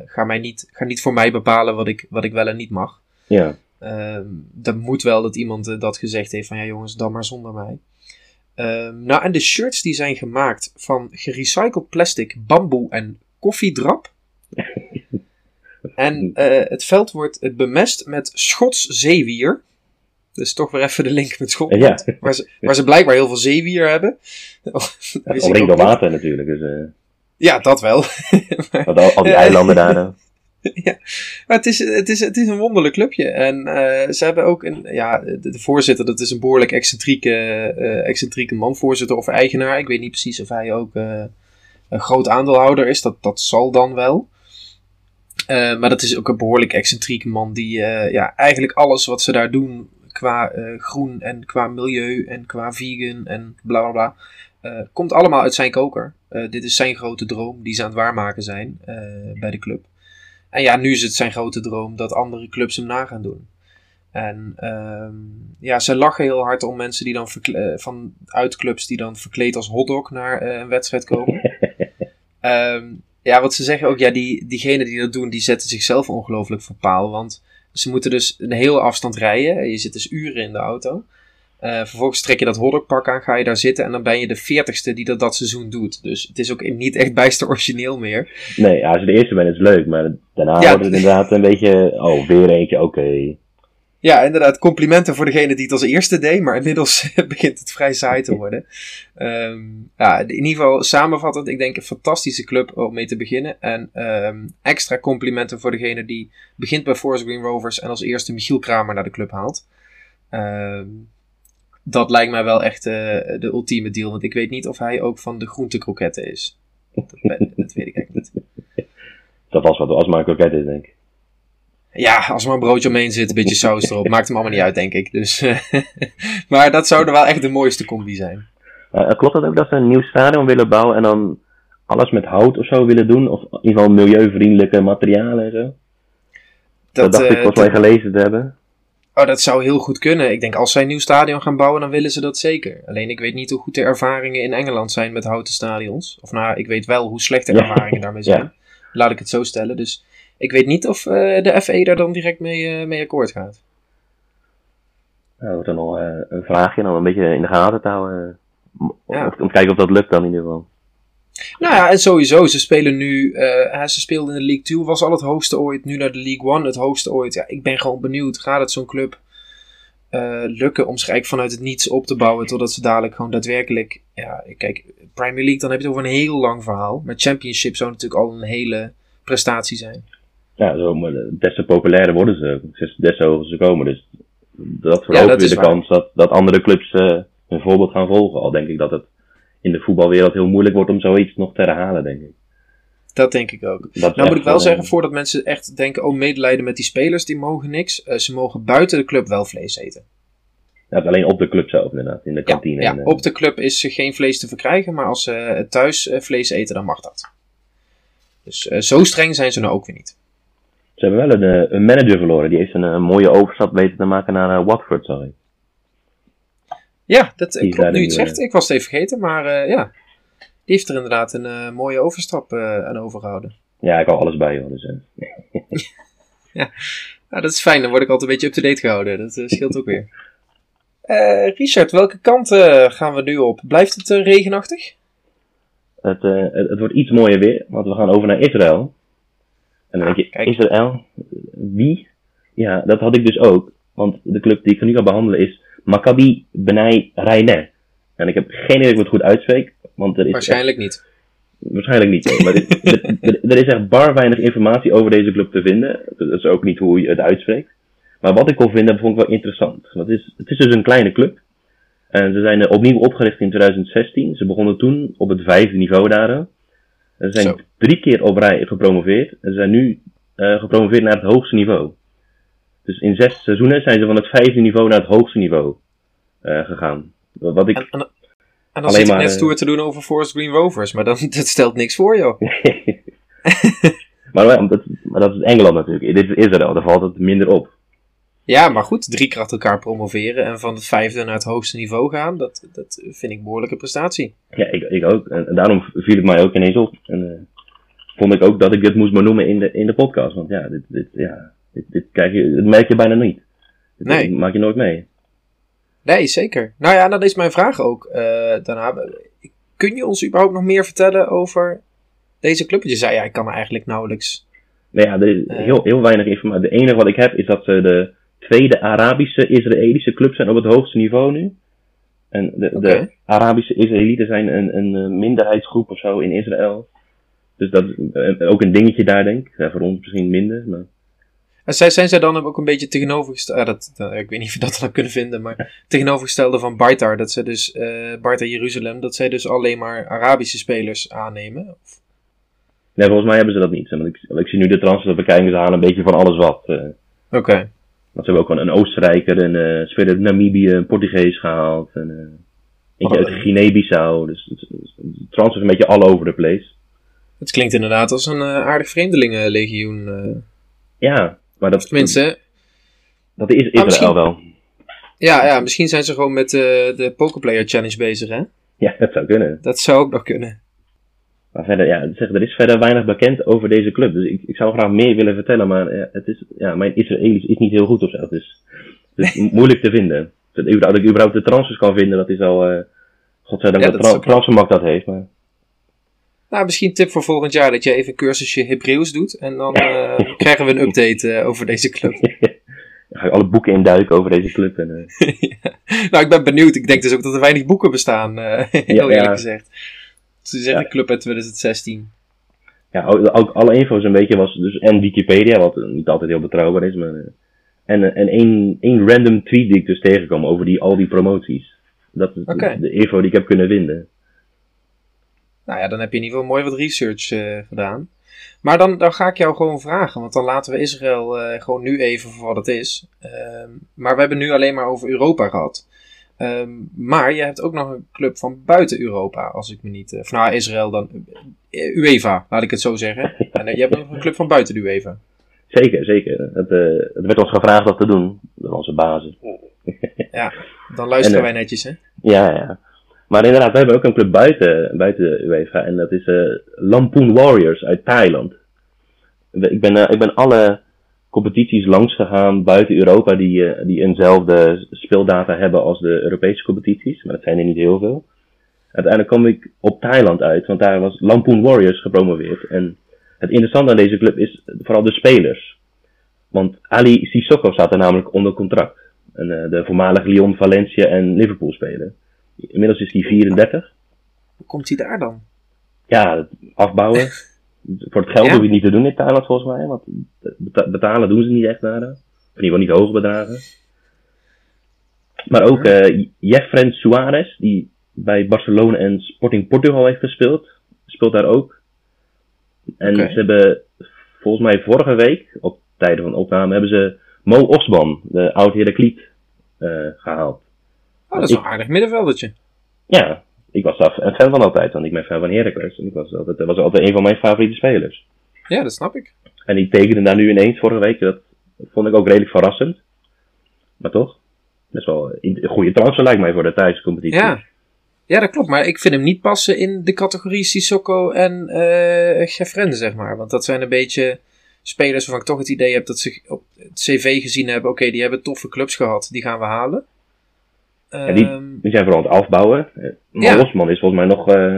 ga, mij niet, ga niet voor mij bepalen wat ik, wat ik wel en niet mag. Ja. Ehm, dat moet wel dat iemand dat gezegd heeft van ja jongens, dan maar zonder mij. Um, nou, en de shirts die zijn gemaakt van gerecycled plastic, bamboe en koffiedrap. en uh, het veld wordt bemest met Schots zeewier. Dus toch weer even de link met Schotland. Ja. Waar, ze, waar ze blijkbaar heel veel zeewier hebben. Omringd door water natuurlijk. Dus, uh... Ja, dat wel. al, al die eilanden daar. ja, maar het is, het, is, het is een wonderlijk clubje. En uh, ze hebben ook een, ja, de, voorzitter, dat is een behoorlijk excentrieke, uh, excentrieke man, voorzitter of eigenaar. Ik weet niet precies of hij ook uh, een groot aandeelhouder is, dat, dat zal dan wel. maar dat is ook een behoorlijk excentrieke man die ja, eigenlijk alles wat ze daar doen qua groen en qua milieu en qua vegan en bla bla bla, komt allemaal uit zijn koker. dit is zijn grote droom die ze aan het waarmaken zijn bij de club. En ja, nu is het zijn grote droom dat andere clubs hem na gaan doen. En um, ja, ze lachen heel hard om mensen die dan uh, van uitclubs die dan verkleed als hotdog naar uh, een wedstrijd komen. um, ja, wat ze zeggen ook, ja, die, diegenen die dat doen, die zetten zichzelf ongelooflijk voor paal. Want ze moeten dus een hele afstand rijden. Je zit dus uren in de auto. Uh, vervolgens trek je dat hotdogpak aan, ga je daar zitten en dan ben je de veertigste die dat dat seizoen doet. Dus het is ook niet echt bijster origineel meer. Nee, als je de eerste bent is het leuk, maar daarna wordt het inderdaad een beetje, oh, weer eentje, oké. Ja, inderdaad, complimenten voor degene die het als eerste deed, maar inmiddels begint het vrij saai te worden. Um, ja, in ieder geval samenvattend, ik denk een fantastische club om mee te beginnen. En um, extra complimenten voor degene die begint bij Forest Green Rovers en als eerste Michiel Kramer naar de club haalt. Um, dat lijkt mij wel echt uh, de ultieme deal. Want ik weet niet of hij ook van de groentekroketten is. Dat, dat weet ik eigenlijk niet. Dat was wat als maar een kroket is, denk ik. Ja, als er maar een broodje omheen zit, een beetje saus erop. Maakt hem allemaal niet uit, denk ik. Dus, maar dat zou er wel echt de mooiste combi zijn. Uh, klopt het ook dat ze een nieuw stadion willen bouwen en dan alles met hout of zo willen doen? Of in ieder geval milieuvriendelijke materialen en zo? Dat, dat dacht ik volgens mij gelezen te hebben. Oh, dat zou heel goed kunnen. Ik denk als zij een nieuw stadion gaan bouwen, dan willen ze dat zeker. Alleen ik weet niet hoe goed de ervaringen in Engeland zijn met houten stadions. Of nou, ik weet wel hoe slecht de ervaringen daarmee zijn. Laat ik het zo stellen. Dus ik weet niet of uh, de FE daar dan direct mee, uh, mee akkoord gaat. Nou, dan nog uh, een vraagje om een beetje in de gaten te houden. Ja. Om, om te kijken of dat lukt dan in ieder geval. Nou ja, en sowieso, ze spelen nu, uh, ze speelden in de League 2, was al het hoogste ooit, nu naar de League 1 het hoogste ooit. Ja, ik ben gewoon benieuwd, gaat het zo'n club uh, lukken om zich eigenlijk vanuit het niets op te bouwen, totdat ze dadelijk gewoon daadwerkelijk, ja, kijk, Premier League, dan heb je het over een heel lang verhaal. Maar Championship zou natuurlijk al een hele prestatie zijn. Ja, zo, maar des te populairder worden ze. Des- te hoger ze komen. Dus dat verhoogt dat weer de waar. kans dat, dat andere clubs eh hun voorbeeld gaan volgen. Al denk ik dat het in de voetbalwereld heel moeilijk wordt om zoiets nog te herhalen, denk ik. Dat denk ik ook. Dat Nou moet ik wel zeggen, voordat mensen echt denken, oh medelijden met die spelers, die mogen niks. Eh, ze mogen buiten de club wel vlees eten. ja, alleen op de club zelf inderdaad, in de kantine. ja, en, eh, op de club is geen vlees te verkrijgen, maar als ze thuis eh, vlees eten, dan mag dat. Dus zo streng zijn ze nou ook weer niet. Ze hebben wel een, een manager verloren. Die heeft een, mooie overstap weten te maken naar Watford, sorry. Ja, dat eh, Die klopt nu het zegt. Ik was het even vergeten, maar eh, ja. Die heeft er inderdaad een eh, mooie overstap eh, aan overgehouden. Ja, ik hou alles bij, joh. Dus, eh, Ja, dat is fijn. Dan word ik altijd een beetje up-to-date gehouden. Dat eh, scheelt ook weer. Eh, Richard, welke kant eh, gaan we nu op? Blijft het eh, regenachtig? het, eh, het, wordt iets mooier weer, want we gaan over naar Israël. En dan Ah, denk je, kijk. Israël? Wie? Ja, dat had ik dus ook. Want de club die ik nu ga behandelen is Maccabi Benai Rayne. En ik heb geen idee of ik het goed uitspreek, want er is Waarschijnlijk niet. Waarschijnlijk niet. Maar dit- er- is echt bar weinig informatie over deze club te vinden. Dat is ook niet hoe je het uitspreekt. Maar wat ik kon vinden, vond ik wel interessant. Want het, is, het is dus een kleine club. En ze zijn opnieuw opgericht in 2016. Ze begonnen toen op het vijfde niveau daar. Ze zijn Zo. drie keer op rij gepromoveerd. En ze zijn nu eh, gepromoveerd naar het hoogste niveau. Dus in zes seizoenen zijn ze van het vijfde niveau naar het hoogste niveau eh, gegaan. Wat ik En, en, en dan zit ik maar, net eh, stoer te doen over Forest Green Rovers. Maar dan, dat stelt niks voor, joh. maar, dat, maar dat is Engeland natuurlijk. Dit is Israël, daar valt het minder op. Ja, maar goed. Drie keer achter elkaar promoveren. En van het vijfde naar het hoogste niveau gaan. Dat, dat vind ik een behoorlijke prestatie. Ja, ik, ik ook. En, en daarom viel het mij ook ineens op. En eh, vond ik ook dat ik dit moest benoemen in de, in de podcast. Want ja, dit, dit, ja, dit, je, dit merk je bijna niet. Dit Nee. maak je nooit mee. Nee, zeker. Nou ja, dan is mijn vraag ook. eh, daarna, kun je ons überhaupt nog meer vertellen over deze club? Je zei, ja, ik kan er eigenlijk nauwelijks... Nee, ja, er is Eh. heel, heel weinig informatie. Het enige wat ik heb is dat ze de tweede Arabische Israëlische club zijn op het hoogste niveau nu. En de, de Arabische Israëlieten zijn een, een eh, minderheidsgroep of zo in Israël. Dus dat is ook een dingetje daar, denk ik. Ja, voor ons misschien minder. Maar... En zij, zijn zij dan ook een beetje tegenovergesteld... ah, dat, dat- ik weet niet of je dat dan kunnen vinden, maar tegenovergestelde van Baitar. Dat ze dus, Baitar Jeruzalem, dat zij dus alleen maar Arabische spelers aannemen. Of- Nee, volgens mij hebben ze dat niet. Want ik, ik zie nu de transfers bekijken, ze halen een beetje van alles wat. eh. Oké. Want ze hebben ook een Oostenrijker, een uh, speler uit Namibië, een Portugees gehaald. En, eh eentje Oh, uit eh. Guinea-Bissau. Dus het, het, het transfer is een beetje all over the place. Het klinkt inderdaad als een aardig vreemdelingenlegioen. Ja, maar dat, Tenminste, dat is Israël misschien- wel. ja, ja, misschien zijn ze gewoon met eh, de Pokerplayer Challenge bezig, hè? Ja, dat zou kunnen. Dat zou ook nog kunnen. Maar verder, ja, zeg, er is verder weinig bekend over deze club. Dus ik, ik zou graag meer willen vertellen, maar ja, het is, ja, mijn Israëlisch is niet heel goed of zo. Het is, het is moeilijk te vinden. Dat, ik- überhaupt de transfers kan vinden, dat is al... eh godzijdank Ja, dat dat transfermarkt dat heeft. Maar Nou, misschien een tip voor volgend jaar dat je even een cursusje Hebreeuws doet. En dan eh, krijgen we een update eh, over deze club. dan ga ik alle boeken induiken over deze club. En, eh, nou, ik ben benieuwd. Ik denk dus ook dat er weinig boeken bestaan, heel Ja, eerlijk ja. gezegd. Ze zeggen Ja. club uit 2016. ja, ook, ook alle info een beetje was dus en Wikipedia, wat niet altijd heel betrouwbaar is, maar en, en één, één random tweet die ik dus tegenkwam over die, al die promoties. Dat is de- de info die ik heb kunnen vinden. Nou ja, dan heb je in ieder geval mooi wat research eh, gedaan. Maar dan, dan ga ik jou gewoon vragen, want dan laten we Israël eh, gewoon nu even voor wat het is. Ehm, maar we hebben nu alleen maar over Europa gehad. Ehm, maar je hebt ook nog een club van buiten Europa, als ik me niet... Uh, van nou, Israël dan... eh, UEFA, laat ik het zo zeggen. En eh, je hebt nog een club van buiten de UEFA. Zeker, zeker. Het, eh, het werd ons gevraagd dat te doen, door onze basis. Dan luisteren En, eh, wij netjes, hè? Ja, ja. Maar inderdaad, we hebben ook een club buiten, buiten de UEFA. En dat is eh Lampoon Warriors uit Thailand. Ik ben, eh, ik ben alle competities langs gegaan buiten Europa die, eh, die eenzelfde speeldata hebben als de Europese competities. Maar dat zijn er niet heel veel. Uiteindelijk kwam ik op Thailand uit, want daar was Lampoon Warriors gepromoveerd. En het interessante aan deze club is vooral de spelers. Want Ali Sissoko staat er namelijk onder contract. En, de voormalig Lyon, Valencia en Liverpool speler. Inmiddels is hij 34. Hoe komt hij daar dan? Ja, afbouwen. Voor het geld Ja? hoef je het niet te doen in Thailand volgens mij. Want beta- betalen doen ze niet echt naar. In ieder geval niet hoge bedragen. Maar ook eh Jeffren Suarez, die bij Barcelona en Sporting Portugal heeft gespeeld, speelt daar ook. En ze hebben volgens mij vorige week, op tijden van opname, hebben ze Mo Osman, de oud Herakliet, eh gehaald. Oh, dat is een aardig middenveldertje. Ja, ik was daar een fan van altijd, want ik ben fan van Heracles. En ik was altijd, dat was altijd een van mijn favoriete spelers. Ja, dat snap ik. En die tekende daar nu ineens vorige week. Dat vond ik ook redelijk verrassend. Maar toch, best wel een goede transfer lijkt mij voor de Thaise competitie. Ja. ja, dat klopt. Maar ik vind hem niet passen in de categorie Sissoko en Gefren, zeg maar. Want dat zijn een beetje spelers waarvan ik toch het idee heb dat ze op het cv gezien hebben... Oké, die hebben toffe clubs gehad, die gaan we halen. Die- Ehm, Die zijn vooral aan het afbouwen. Eh, Maar Ja. Osman is volgens mij nog eh,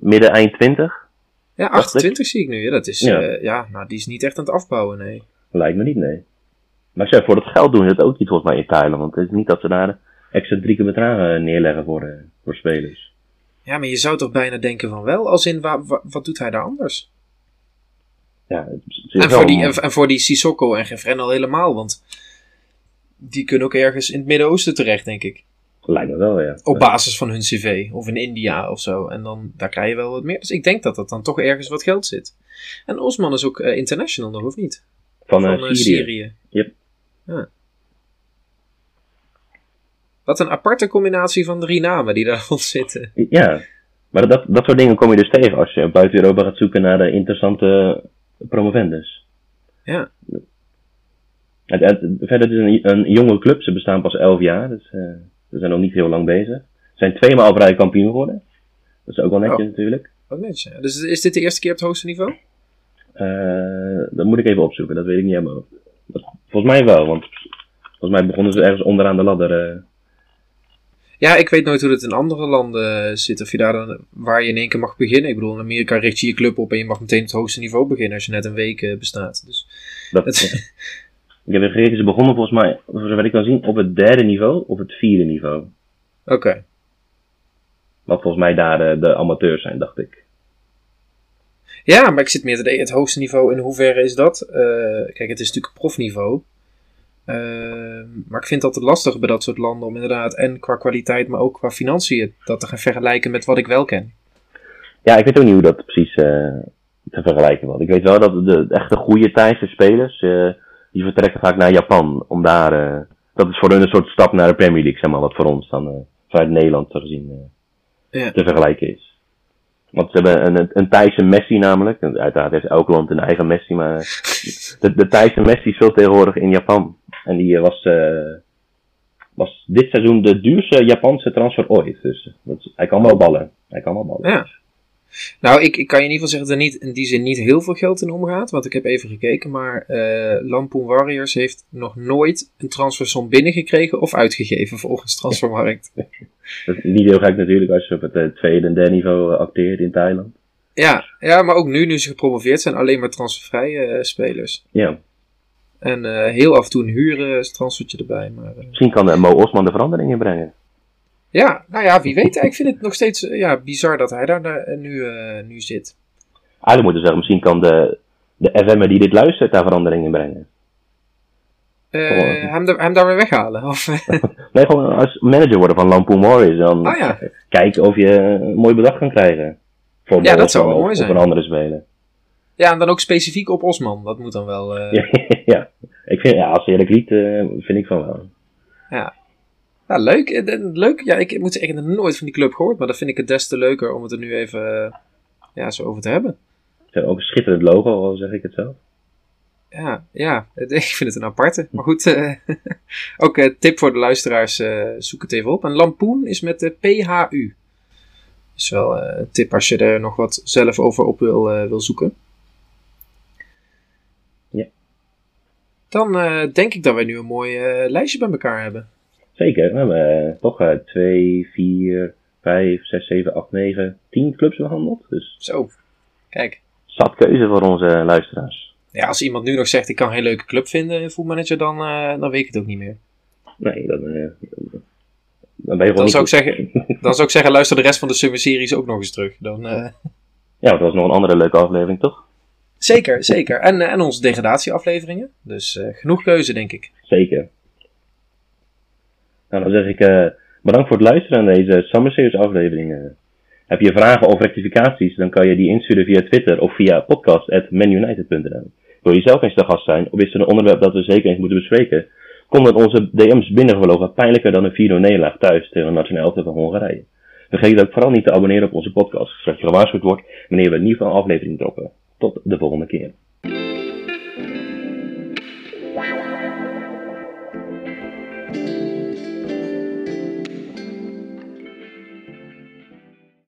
midden eind 20. ja, 28 zie ik nu. Ja, dat is, Ja. ja. ja, nou, die is niet echt aan het afbouwen, nee. Lijkt me niet, nee. Maar ze voor het geld doen ze het ook niet volgens mij in Thailand. Want het is niet dat ze daar excentrieke bedragen neerleggen voor, eh, voor spelers. Ja, maar je zou toch bijna denken van wel, als in, wa- wa- wat doet hij daar anders? Ja, En wel- voor, die, en, en voor die Sissoko en Gefren al helemaal, want die kunnen ook ergens in het Midden-Oosten terecht, denk ik. Lijkt me wel, ja. Op basis van hun cv, of in India of zo. En dan, daar krijg je wel wat meer. Dus ik denk dat dat dan toch ergens wat geld zit. En Osman is ook eh, international nog, of niet? Van, eh, eh, Syrië. Syrië. Yep. Ja. Wat een aparte combinatie van drie namen die daar rond zitten. Ja, maar dat, dat soort dingen kom je dus tegen als je buiten Europa gaat zoeken naar de interessante promovendus. Ja. Het, het, verder het is een, een jonge club, ze bestaan pas 11 jaar, dus eh, ze zijn nog niet heel lang bezig. Ze zijn tweemaal op rij kampioen geworden. Dat is ook wel netjes Oh. natuurlijk. Ook netjes, ja. Dus is dit de eerste keer op het hoogste niveau? Eh, dat moet ik even opzoeken, dat weet ik niet helemaal. Volgens mij wel, want volgens mij begonnen ze ergens onderaan de ladder. eh. Ja, ik weet nooit hoe het in andere landen zit. Of je daar dan, waar je in één keer mag beginnen. Ik bedoel, in Amerika richt je je club op en je mag meteen het hoogste niveau beginnen als je net een week bestaat. Dus dat, het, ik heb even gekeken, ze begonnen volgens mij, voor zover ik kan zien, op het derde niveau of het vierde niveau. oké. Wat volgens mij daar de amateurs zijn, dacht ik. Ja, maar ik zit meer te denken, het hoogste niveau, in hoeverre is dat? Eh, kijk, het is natuurlijk profniveau. Eh, maar ik vind het altijd lastig bij dat soort landen om inderdaad, en qua kwaliteit, maar ook qua financiën, dat te gaan vergelijken met wat ik wel ken. Ja, ik weet ook niet hoe dat precies eh, te vergelijken was. Ik weet wel dat de echte goede Thaise spelers, eh, die vertrekken vaak naar Japan. Om daar, eh, dat is voor hun een soort stap naar de Premier League, zeg maar, wat voor ons dan eh, vanuit Nederland zo gezien eh, Ja. te vergelijken is. Want ze hebben een, een Thaise Messi namelijk. En Uiteraard heeft elk land een eigen Messi, maar de, de Thaise Messi speelt tegenwoordig in Japan. En die was, was dit seizoen de duurste Japanse transfer ooit. Dus dat is- hij kan wel ballen. Hij kan wel ballen. Ja. Nou, ik, ik kan je in ieder geval zeggen dat er niet, in die zin niet heel veel geld in omgaat. Want ik heb even gekeken, maar eh Lampoon Warriors heeft nog nooit een transfersom binnengekregen of uitgegeven volgens Transfermarkt. Dat is niet heel gek natuurlijk als je op het eh, tweede en derde niveau eh, acteert in Thailand. Ja, ja, maar ook nu, nu ze gepromoveerd zijn, alleen maar transfervrije spelers. Ja, En heel af en toe een huurtransfertje erbij. Maar, misschien kan Mo Osman de verandering inbrengen. Ja, nou ja, wie weet. Ik vind het nog steeds eh, ja, bizar dat hij daar eh, nu, eh, nu zit. Eigenlijk moeten we zeggen, misschien kan de, de FM'er die dit luistert daar verandering in brengen. Hem, hem daar weer weghalen. Of, Nee, gewoon als manager worden van Lampoon Warriors. Dan oh ja, kijken of je een mooi bedrag kan krijgen. Voor Ja, dat zou wel mooi zijn. Of een andere speler. ja, en dan ook specifiek op Osman. Dat moet dan wel... eh, Ja. Ik vind, ja, als eerlijk lied eh, vind ik van wel. Ja, leuk. Eh, leuk. Ja, ik moet zeggen, ik heb nooit van die club gehoord. Maar dan vind ik het des te leuker om het er nu even eh, ja, zo over te hebben. Ook een schitterend logo, al zeg ik het zelf. Ja, ja, ik vind het een aparte. Maar goed, eh, ook een tip voor de luisteraars, zoek het even op. En Lampoen is met de PHU. Is wel een tip als je er nog wat zelf over op wil, wil zoeken. Ja. Dan denk ik dat wij nu een mooi lijstje bij elkaar hebben. Zeker, we hebben eh, toch eh, 2, 4, 5, 6, 7, 8, 9, 10 clubs behandeld. Dus Zo, kijk. zat keuze voor onze luisteraars. Ja, als iemand nu nog zegt, ik kan geen leuke club vinden in voetmanager, dan, eh, dan weet ik het ook niet meer. Nee, dan, eh, dan ben je gewoon Dan zou, ik zeggen, dan zou ik zeggen, luister de rest van de Summer Series ook nog eens terug. Dan, eh, Ja, het was nog een andere leuke aflevering, toch? Zeker, zeker. En, en onze degradatieafleveringen. Dus genoeg keuze, denk ik. Zeker. Nou, dan zeg ik bedankt voor het luisteren naar deze Summer aflevering. Heb je vragen of rectificaties, dan kan je die insturen via Twitter of via podcast.manunited.nl. Wil je zelf eens de gast zijn, of is er een onderwerp dat we zeker eens moeten bespreken? Kom dan onze DM's binnengelopen pijnlijker dan een 4-0 nederlaag thuis tegen een nationale elftal van Hongarije. Vergeet ook vooral niet te abonneren op onze podcast, zodat je gewaarschuwd wordt wanneer we een nieuwe aflevering droppen. Tot de volgende keer.